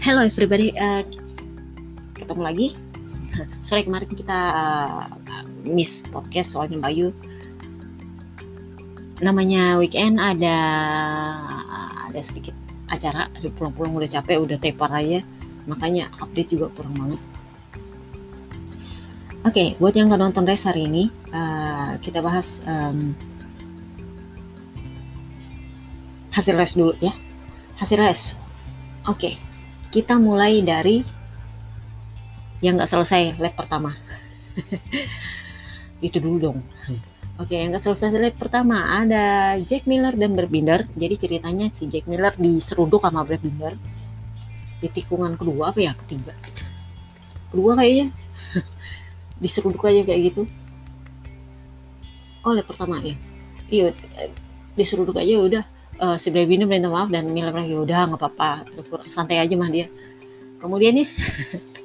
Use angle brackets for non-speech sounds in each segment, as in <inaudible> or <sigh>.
Hello everybody, uh, ketemu lagi. Sore kemarin kita uh, miss podcast soalnya Bayu. Namanya weekend ada ada sedikit acara, pulang-pulang udah capek, udah tepar aja, makanya update juga kurang banget. Oke, okay, buat yang nggak nonton race hari ini, uh, kita bahas um, hasil race dulu ya. Hasil race. Oke. Okay kita mulai dari yang nggak selesai lap pertama. <laughs> Itu dulu dong. Oke yang nggak selesai lap pertama ada Jack Miller dan Berbinder jadi ceritanya si Jack Miller diseruduk sama Berbinder di tikungan kedua apa ya? Ketiga. Kedua kayaknya. <laughs> Diseruduk aja kayak gitu. Oh lap pertama ya? Iya diseruduk aja udah uh, si Brevino minta maaf dan Mila bilang ya udah nggak apa-apa. Santai aja mah dia. Kemudian nih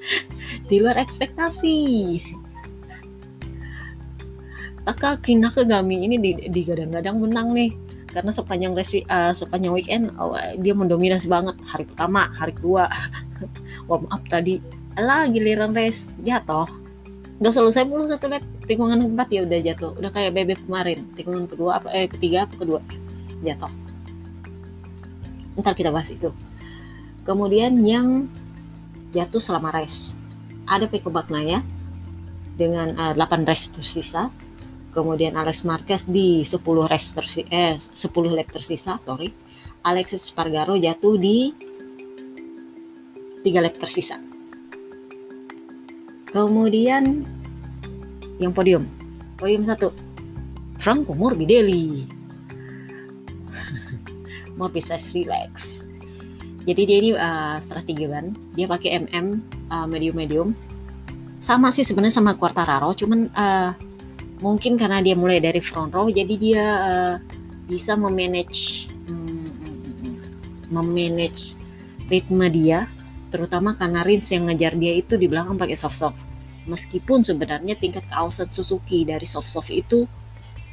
<laughs> di luar ekspektasi Taka Kinakagami ini digadang-gadang menang nih. Karena sepanjang race, uh, sepanjang weekend oh, dia mendominasi banget. Hari pertama hari kedua <laughs> warm up tadi. Lah giliran race jatuh. Udah selesai mulu satu lap tikungan keempat ya udah jatuh. Udah kayak bebek kemarin tikungan kedua apa eh ketiga apa kedua jatuh ntar kita bahas itu. Kemudian yang jatuh selama race. Ada Peko Bagnaya dengan uh, eh, 8 race tersisa. Kemudian Alex Marquez di 10 race tersisa eh 10 lap tersisa sorry. Alexis Spargaro jatuh di 3 lap tersisa. Kemudian yang podium. Podium satu Franco Morbidelli mau bisa relax. Jadi dia ini uh, strategi ban dia pakai mm uh, medium medium sama sih sebenarnya sama Quartararo cuman uh, mungkin karena dia mulai dari front row jadi dia uh, bisa memanage um, memanage ritme dia terutama karena Rins yang ngejar dia itu di belakang pakai soft soft meskipun sebenarnya tingkat keawasan Suzuki dari soft soft itu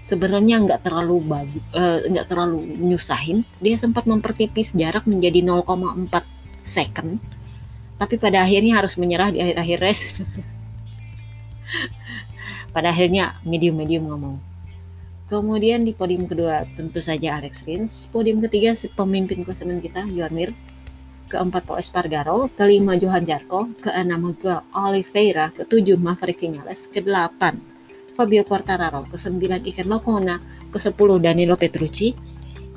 sebenarnya nggak terlalu bagus uh, nggak terlalu nyusahin. Dia sempat mempertipis jarak menjadi 0,4 second. Tapi pada akhirnya harus menyerah di akhir-akhir race. <laughs> Pada akhirnya medium-medium ngomong. Kemudian di podium kedua tentu saja Alex Rins. Podium ketiga pemimpin klasemen kita Johan Mir. Keempat Paul Espargaro. Kelima Johan Jarko. Keenam Miguel Oliveira. Ketujuh Maverick Vinales. Kedelapan Fabio Quartararo, ke-9 Iker Locona, ke-10 Danilo Petrucci,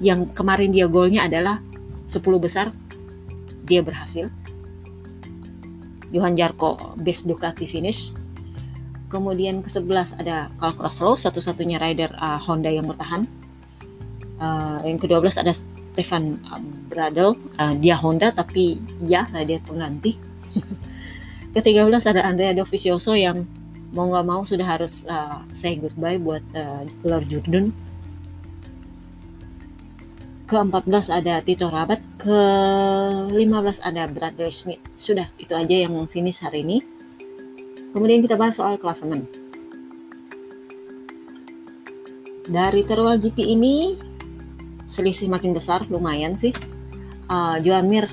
yang kemarin dia golnya adalah 10 besar, dia berhasil. Johan Jarko, best Ducati finish. Kemudian ke-11 ada Carl Croslow, satu-satunya rider uh, Honda yang bertahan. Uh, yang ke-12 ada Stefan uh, Bradl, uh, dia Honda tapi ya dia pengganti. <laughs> ke-13 ada Andrea Dovizioso yang mau nggak mau sudah harus uh, say goodbye buat uh, Lord Jordan ke-14 ada Tito Rabat ke-15 ada Bradley Smith. Sudah itu aja yang finish hari ini. Kemudian kita bahas soal klasemen dari terwal GP ini selisih makin besar lumayan sih. Uh, Joan Mir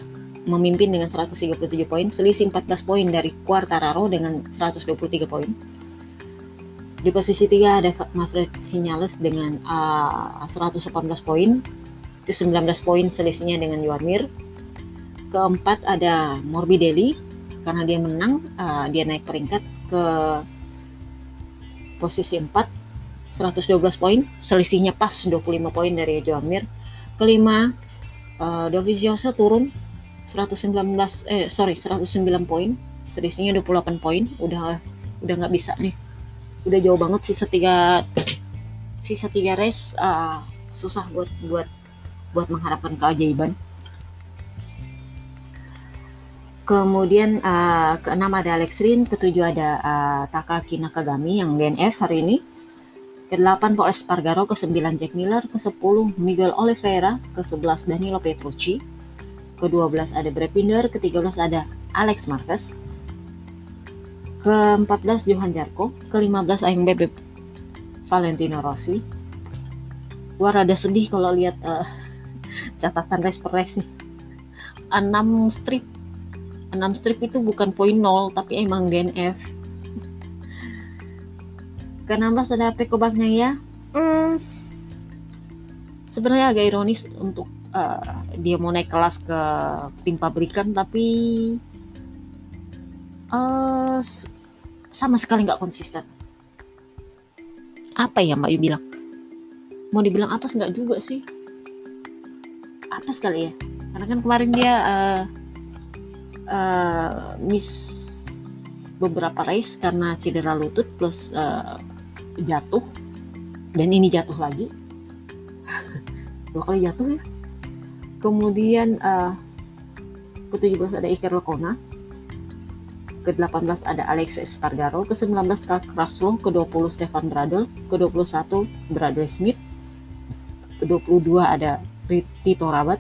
memimpin dengan 137 poin, selisih 14 poin dari Quartararo dengan 123 poin. Di posisi 3 ada Maverick Vinales dengan uh, 118 poin, itu 19 poin selisihnya dengan Mir. Keempat ada Morbidelli, karena dia menang, uh, dia naik peringkat ke posisi 4, 112 poin, selisihnya pas 25 poin dari Joan Mir. Kelima, uh, Dovizioso turun 119 eh sorry 109 poin. Selisihnya 28 poin. Udah udah nggak bisa nih. Udah jauh banget sisa tiga sisa tiga race uh, susah buat buat buat mengharapkan keajaiban. Kemudian uh, keenam ada Alex Rin ketujuh ada uh, Takaki Nakagami yang DNF hari ini. Ke-8 Paul Espargaro, ke-9 Jack Miller, ke-10 Miguel Oliveira, ke-11 Danilo Petrucci, ke-12 ada Brad Binder, ke-13 ada Alex Marquez, ke-14 Johan Jarko, ke-15 Aing Bebek Valentino Rossi. Gua rada sedih kalau lihat uh, <laughs> catatan race per race nih. 6 strip 6 strip itu bukan poin 0 tapi emang DNF ke-16 ada Peko ya hmm, sebenarnya agak ironis untuk uh, dia mau naik kelas ke tim pabrikan tapi uh, sama sekali nggak konsisten. Apa ya Mbak Yu bilang? Mau dibilang apa nggak juga sih? Apa sekali ya. Karena kan kemarin dia uh, uh, miss beberapa race karena cedera lutut plus uh, jatuh. Dan ini jatuh lagi. <laughs> Dua kali jatuh ya kemudian uh, ke-17 ada Iker Lekona ke-18 ada Alex Espargaro. Ke-19 Karl Kraslow ke-20 Stefan Bradl. Ke-21 Bradley Smith. Ke-22 ada Tito Rabat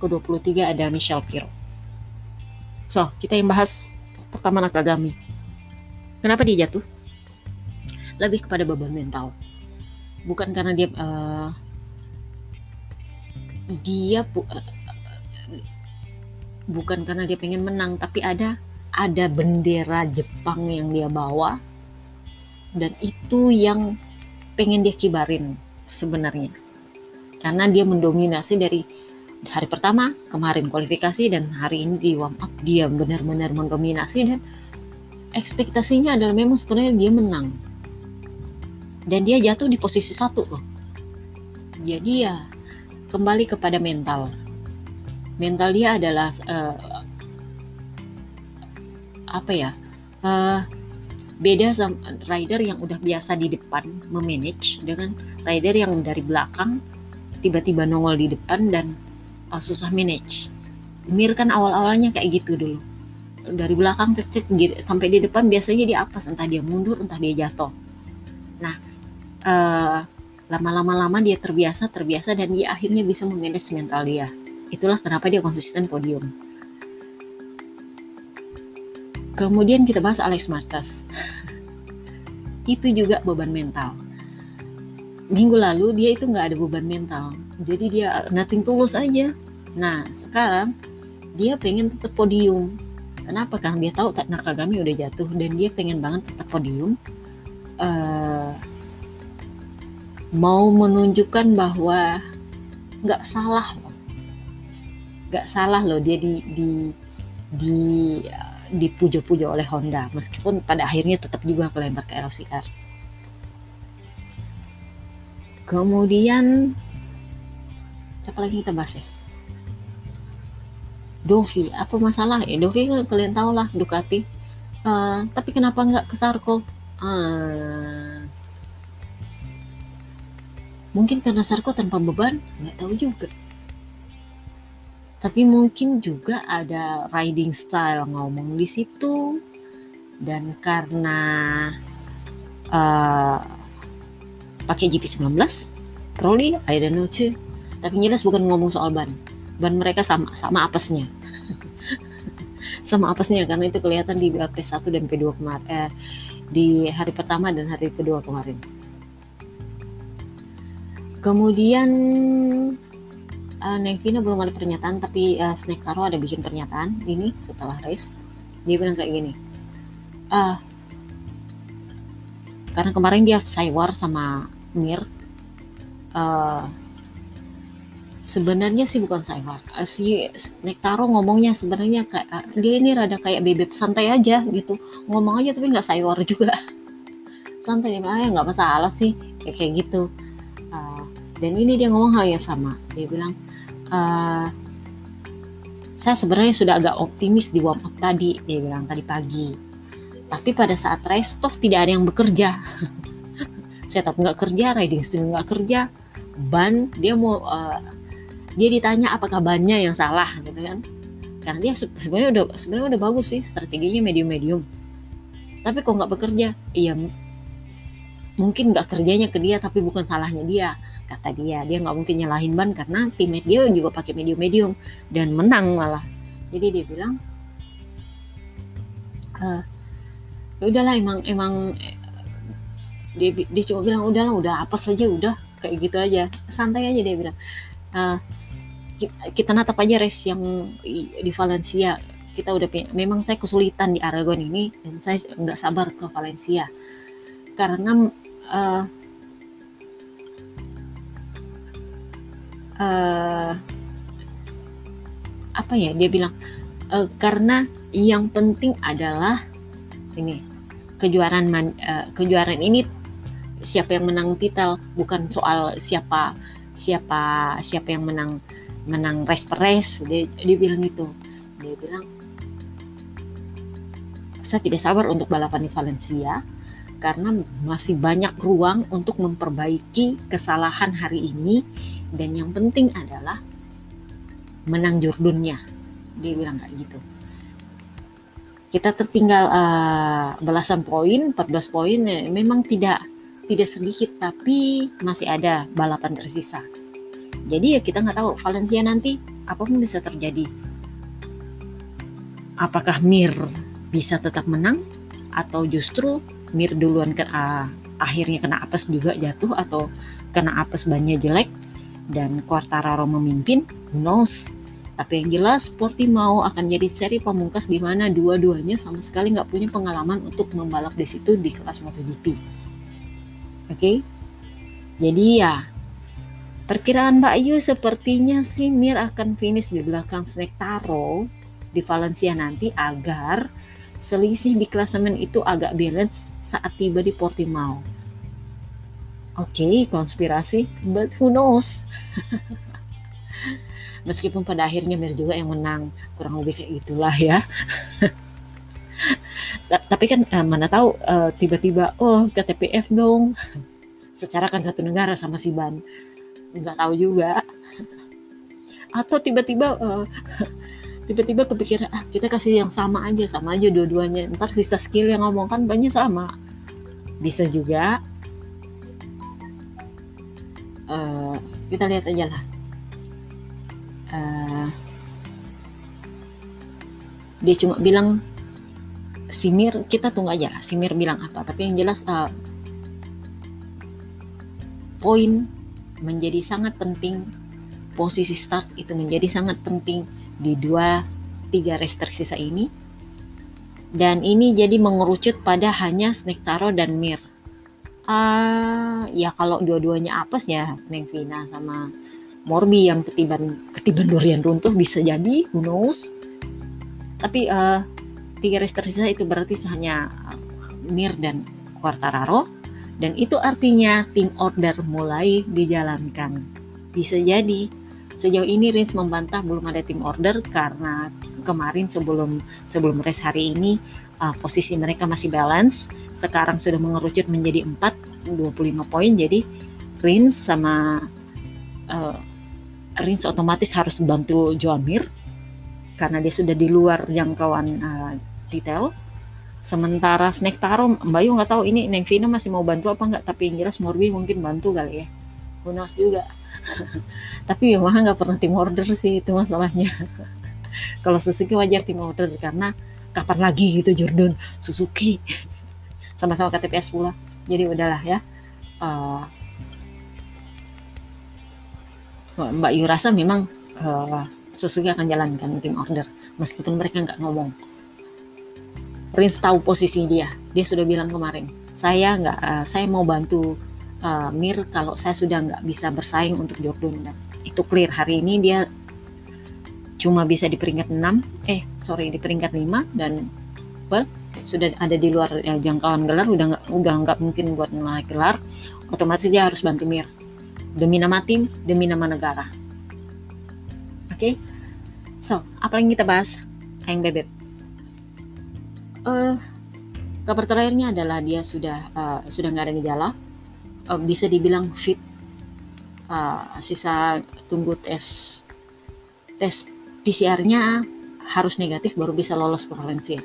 ke-23 ada Michel Piro so kita yang bahas pertama Nakagami kenapa dia jatuh? Lebih kepada beban mental. Bukan karena dia uh, dia bu, uh, bukan karena dia pengen menang tapi ada ada bendera Jepang yang dia bawa. Dan itu yang pengen dia kibarin sebenarnya. Karena dia mendominasi dari hari pertama kemarin kualifikasi dan hari ini di warm up dia benar-benar mendominasi. Dan ekspektasinya adalah memang sebenarnya dia menang. Dan dia jatuh di posisi satu loh. Jadi ya kembali kepada mental. Mental dia adalah uh, apa ya uh, beda sama rider yang udah biasa di depan memanage dengan rider yang dari belakang tiba-tiba nongol di depan dan uh, susah manage. Mir kan awal-awalnya kayak gitu dulu. Dari belakang cek cek sampai di depan biasanya dia apa entah dia mundur entah dia jatuh. Nah uh, lama-lama lama dia terbiasa terbiasa dan dia akhirnya bisa memanage mental dia. Itulah kenapa dia konsisten podium. Kemudian kita bahas Alex Marquez. Itu juga beban mental. Minggu lalu dia itu nggak ada beban mental. Jadi dia nothing tulus aja. Nah sekarang dia pengen tetap podium. Kenapa? Karena dia tahu Nakagami udah jatuh dan dia pengen banget tetap podium. Uh, mau menunjukkan bahwa nggak salah. Loh nggak salah loh dia di di di dipuja-puja oleh Honda. Meskipun pada akhirnya tetap juga kelempar ke LCR kemudian siapa lagi kita bahas ya? Dovi apa masalah ya? Dovi kan kalian tahu lah Ducati. Uh, tapi kenapa nggak ke Sarko? Uh, Mungkin karena Sarko tanpa beban, nggak tahu juga. Tapi mungkin juga ada riding style ngomong di situ. Dan karena uh, pakai GP19, probably I don't know too. Tapi jelas bukan ngomong soal ban. Ban mereka sama sama apesnya. <laughs> sama apesnya karena itu kelihatan di P1 dan P2 kemarin eh, di hari pertama dan hari kedua kemarin kemudian uh, Nevina belum ada pernyataan tapi uh, Snake Taro ada bikin pernyataan ini setelah race. Dia bilang kayak gini uh, karena kemarin dia saywar sama Mir uh, sebenarnya sih bukan saywar. Uh, si Snake Taro ngomongnya sebenarnya kayak uh, dia ini rada kayak bebek santai aja gitu. Ngomong aja tapi nggak saywar <laughs> juga. Santai ah ya nggak masalah sih. Kayak kayak gitu dan ini dia ngomong hal yang sama. Dia bilang uh, saya sebenarnya sudah agak optimis di warm up tadi dia bilang tadi pagi. Tapi pada saat race toh tidak ada yang bekerja. <laughs> Saya tetap nggak kerja riding steel nggak kerja. Ban dia mau uh, dia ditanya apakah bannya yang salah gitu kan. Karena dia sebenarnya udah sebenarnya udah bagus sih strateginya medium medium tapi kok nggak bekerja? Iya mungkin nggak kerjanya ke dia tapi bukan salahnya dia kata dia. Dia nggak mungkin nyalahin ban karena teammate dia juga pakai medium medium dan menang malah. Jadi dia bilang uh, udahlah emang emang dia, dia cuma bilang udahlah udah apa saja udah kayak gitu aja. Santai aja dia bilang. Kita, kita natap aja race yang di Valencia. Kita udah memang saya kesulitan di Aragon ini dan saya nggak sabar ke Valencia. Karena uh, uh, apa ya dia bilang uh, karena yang penting adalah ini kejuaraan man, uh, kejuaraan ini siapa yang menang titel bukan soal siapa siapa siapa yang menang menang race per race. Dia, dia bilang gitu. Dia bilang saya tidak sabar untuk balapan di Valencia karena masih banyak ruang untuk memperbaiki kesalahan hari ini dan yang penting adalah menang jurdunnya. Dia bilang kayak gitu. Kita tertinggal uh, belasan poin 14 poin eh, memang tidak tidak sedikit tapi masih ada balapan tersisa. Jadi ya kita nggak tahu Valencia nanti apa pun bisa terjadi. Apakah Mir bisa tetap menang atau justru Mir duluan ke akhirnya kena apes juga jatuh atau kena apes bannya jelek dan Quartararo memimpin who knows tapi yang jelas Portimao akan jadi seri pamungkas di mana dua-duanya sama sekali nggak punya pengalaman untuk membalap di situ di kelas MotoGP. Oke, okay? jadi ya perkiraan Mbak Ayu sepertinya si Mir akan finish di belakang Snake Taro di Valencia nanti agar selisih di klasemen itu agak balance saat tiba di Portimao. Okay, konspirasi, but who knows? <laughs> meskipun pada akhirnya Mir juga yang menang kurang lebih kayak itulah ya. <laughs> Tapi kan uh, mana tahu uh, tiba-tiba oh KTPF dong. Secara kan satu negara sama si Ban. Nggak tahu juga. Atau tiba-tiba uh, <laughs> tiba-tiba kepikiran ah kita kasih yang sama aja sama aja dua-duanya. Ntar sisa skill yang ngomong kan banyak sama. Bisa juga uh, kita lihat aja lah. Uh, dia cuma bilang Simir kita tunggu aja lah Simir bilang apa. Tapi yang jelas uh, poin menjadi sangat penting posisi start itu menjadi sangat penting di dua tiga race tersisa ini. Dan ini jadi mengerucut pada hanya Snake Taro dan Mir uh, ya kalau dua-duanya apes ya Neng Vina sama Morbi yang ketiban ketiban durian runtuh bisa jadi who knows. Tapi uh, tiga race tersisa itu berarti hanya uh, Mir dan Quartararo. Dan itu artinya tim order mulai dijalankan. Bisa jadi. Sejauh ini Rins membantah belum ada tim order karena kemarin sebelum sebelum race hari ini uh, posisi mereka masih balance sekarang sudah mengerucut menjadi 4 25 poin jadi Rins sama uh, Rins otomatis harus bantu Joan Mir karena dia sudah di luar jangkauan uh, detail. Sementara Snake Taro, Mbak Yu nggak tahu ini Neng Vina masih mau bantu apa nggak, tapi yang jelas Morbi mungkin bantu kali ya. Who juga. <laughs> tapi Yamaha nggak pernah tim order sih itu masalahnya. Kalau Suzuki wajar tim order karena kapan lagi gitu Jordan Suzuki sama-sama KTPS pula. Jadi udahlah ya. Uh, Mbak Yu rasa memang uh, Suzuki akan jalankan tim order meskipun mereka nggak ngomong. Prince tahu posisi dia. Dia sudah bilang kemarin, saya nggak, uh, saya mau bantu uh, Mir kalau saya sudah nggak bisa bersaing untuk Jordan dan itu clear hari ini dia cuma bisa di peringkat 6 eh sorry di peringkat 5 dan well, sudah ada di luar ya, jangkauan gelar udah nggak udah nggak mungkin buat naik gelar otomatis dia harus bantu Mir demi nama tim, demi nama negara. Oke, okay? so apa yang kita bahas? Ayang bebek. Uh, kabar terakhirnya adalah dia sudah uh, sudah nggak ada gejala, uh, bisa dibilang fit. Uh, sisa tunggu tes tes PCR-nya harus negatif baru bisa lolos ke Valencia.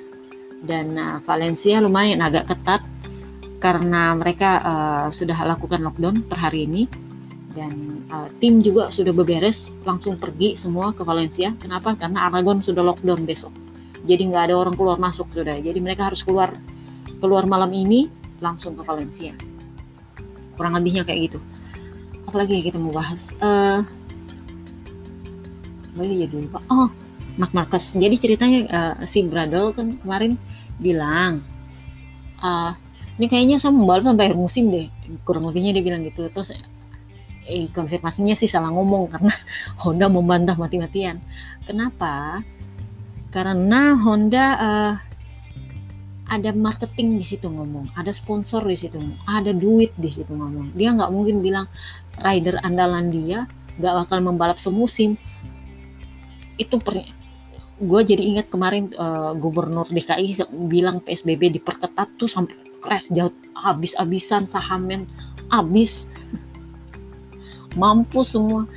Dan uh, Valencia lumayan agak ketat karena mereka uh, sudah lakukan lockdown per hari ini. Dan uh, tim juga sudah beberes langsung pergi semua ke Valencia. Kenapa? Karena Aragon sudah lockdown besok. Jadi nggak ada orang keluar masuk sudah. Jadi mereka harus keluar keluar malam ini langsung ke Valencia. Kurang lebihnya kayak gitu. Apalagi kita mau bahas uh, jadi lupa oh Mark Marcus jadi ceritanya uh, si Bradle kan kemarin bilang uh, ini kayaknya saya membalap sampai akhir musim deh. Kurang lebihnya dia bilang gitu. Terus eh konfirmasinya sih salah ngomong karena <laughs> Honda membantah mati-matian. Kenapa? Karena Honda uh, ada marketing di situ ngomong, ada sponsor di situ, ada duit di situ ngomong. Dia nggak mungkin bilang rider andalan dia nggak bakal membalap semusim. Itu per, gue jadi ingat kemarin uh, gubernur DKI bilang PSBB diperketat tuh sampai crash jauh habis-habisan sahamnya habis. Mampus semua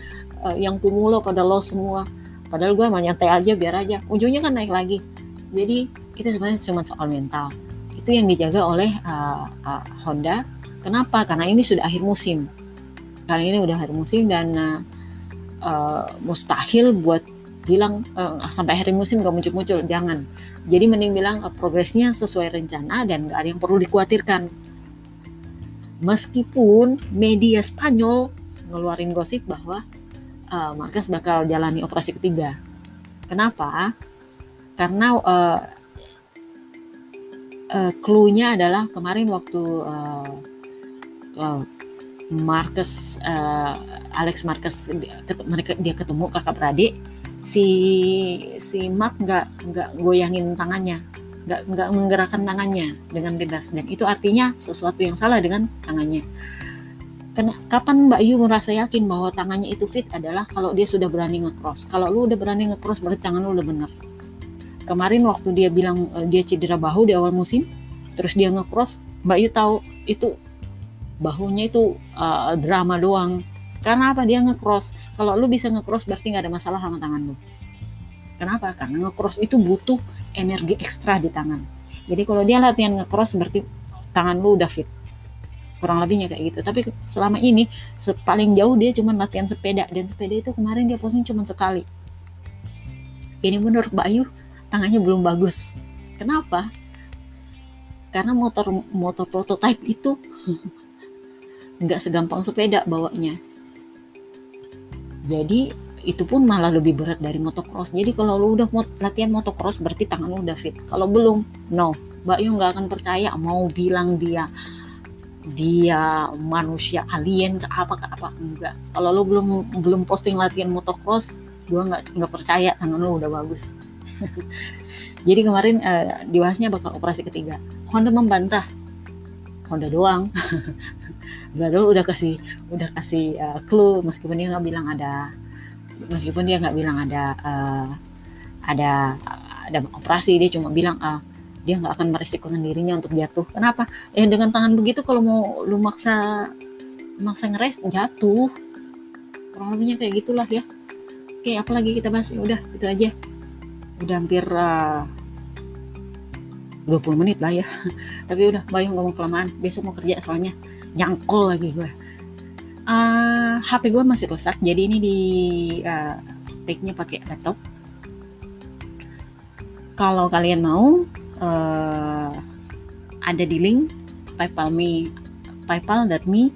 uh, yang pumulo pada lo semua. Padahal gue nyantai aja biar aja. Ujungnya kan naik lagi. Jadi itu sebenarnya cuma soal mental. Itu yang dijaga oleh uh, uh, Honda. Kenapa? Karena ini sudah akhir musim. Karena ini udah akhir musim dan uh, uh, mustahil buat bilang uh, sampai akhir musim gak muncul-muncul. Jangan. Jadi mending bilang uh, progresnya sesuai rencana dan gak ada yang perlu dikhawatirkan. Meskipun media Spanyol ngeluarin gosip bahwa uh, Marquez bakal jalani operasi ketiga. Kenapa? Karena uh, uh, clue-nya adalah kemarin waktu uh, uh, Marcus uh, Alex Marcus dia ketemu kakak beradik si si Mark nggak nggak goyangin tangannya nggak nggak menggerakkan tangannya dengan bebas dan itu artinya sesuatu yang salah dengan tangannya kapan Mbak Yu merasa yakin bahwa tangannya itu fit adalah kalau dia sudah berani ngecross. Kalau lu udah berani ngecross berarti tangan lu udah bener. Kemarin waktu dia bilang uh, dia cedera bahu di awal musim, terus dia ngecross, Mbak Yu tahu itu bahunya itu uh, drama doang. Karena apa dia ngecross? Kalau lu bisa ngecross berarti nggak ada masalah sama tangan lu. Kenapa? Karena ngecross itu butuh energi ekstra di tangan. Jadi kalau dia latihan ngecross berarti tangan lu udah fit kurang lebihnya kayak gitu tapi selama ini paling jauh dia cuma latihan sepeda dan sepeda itu kemarin dia posting cuma sekali ini menurut Mbak Ayu tangannya belum bagus kenapa karena motor motor prototype itu <laughs> nggak segampang sepeda bawanya jadi itu pun malah lebih berat dari motocross. Jadi kalau lu udah mot latihan motocross berarti tangan lu udah fit. Kalau belum no. Mbak Yu nggak akan percaya mau bilang dia dia manusia alien ke apa ke apa enggak kalau lo belum belum posting latihan motocross gue nggak nggak percaya tangan lo udah bagus. <laughs> Jadi kemarin uh, dibahasnya bakal operasi ketiga. Honda membantah. Honda doang <laughs> Bradol udah kasih udah kasih uh, clue meskipun dia nggak bilang ada meskipun dia nggak bilang ada uh, ada ada operasi dia cuma bilang uh, dia nggak akan meresikokan dirinya untuk jatuh. Kenapa? Ya dengan tangan begitu kalau mau lu maksa maksa ngeres jatuh. Kurang lebihnya kayak gitulah ya. Oke apalagi kita bahas? Ya udah itu aja. Udah hampir uh, 20 menit lah ya. <laughs> Tapi udah bayang ngomong kelamaan. Besok mau kerja soalnya nyangkol lagi gue uh, HP gue masih rusak jadi ini di uh, take-nya pakai laptop. Kalau kalian mau uh, ada di link PayPal me paypal.me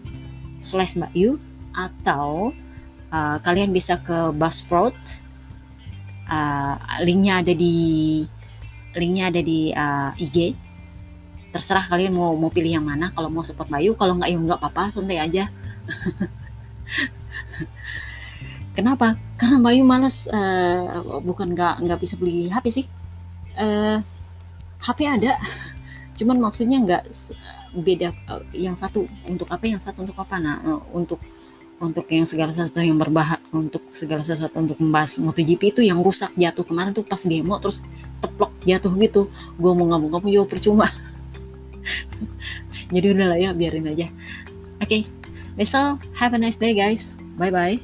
slash mbak yu atau uh, kalian bisa ke Buzzsprout. Uh, linknya ada di linknya ada di uh, IG terserah kalian mau mau pilih yang mana. Kalau mau support Bayu kalau nggak ya nggak apa-apa santai aja. <laughs> Kenapa? Karena Bayu males uh, bukan nggak nggak bisa beli HP sih. Uh, HP ada cuman maksudnya nggak beda eh, yang satu. Untuk apa yang satu untuk apa? Nah eh, untuk untuk yang segala sesuatu yang berbahaya untuk segala sesuatu untuk membahas MotoGP itu yang rusak jatuh. Kemarin tuh pas demo terus teplok jatuh gitu. Gue mau ngomong kamu juga percuma <laughs> jadi udah lah ya biarin aja oke okay. that's have a nice day guys bye bye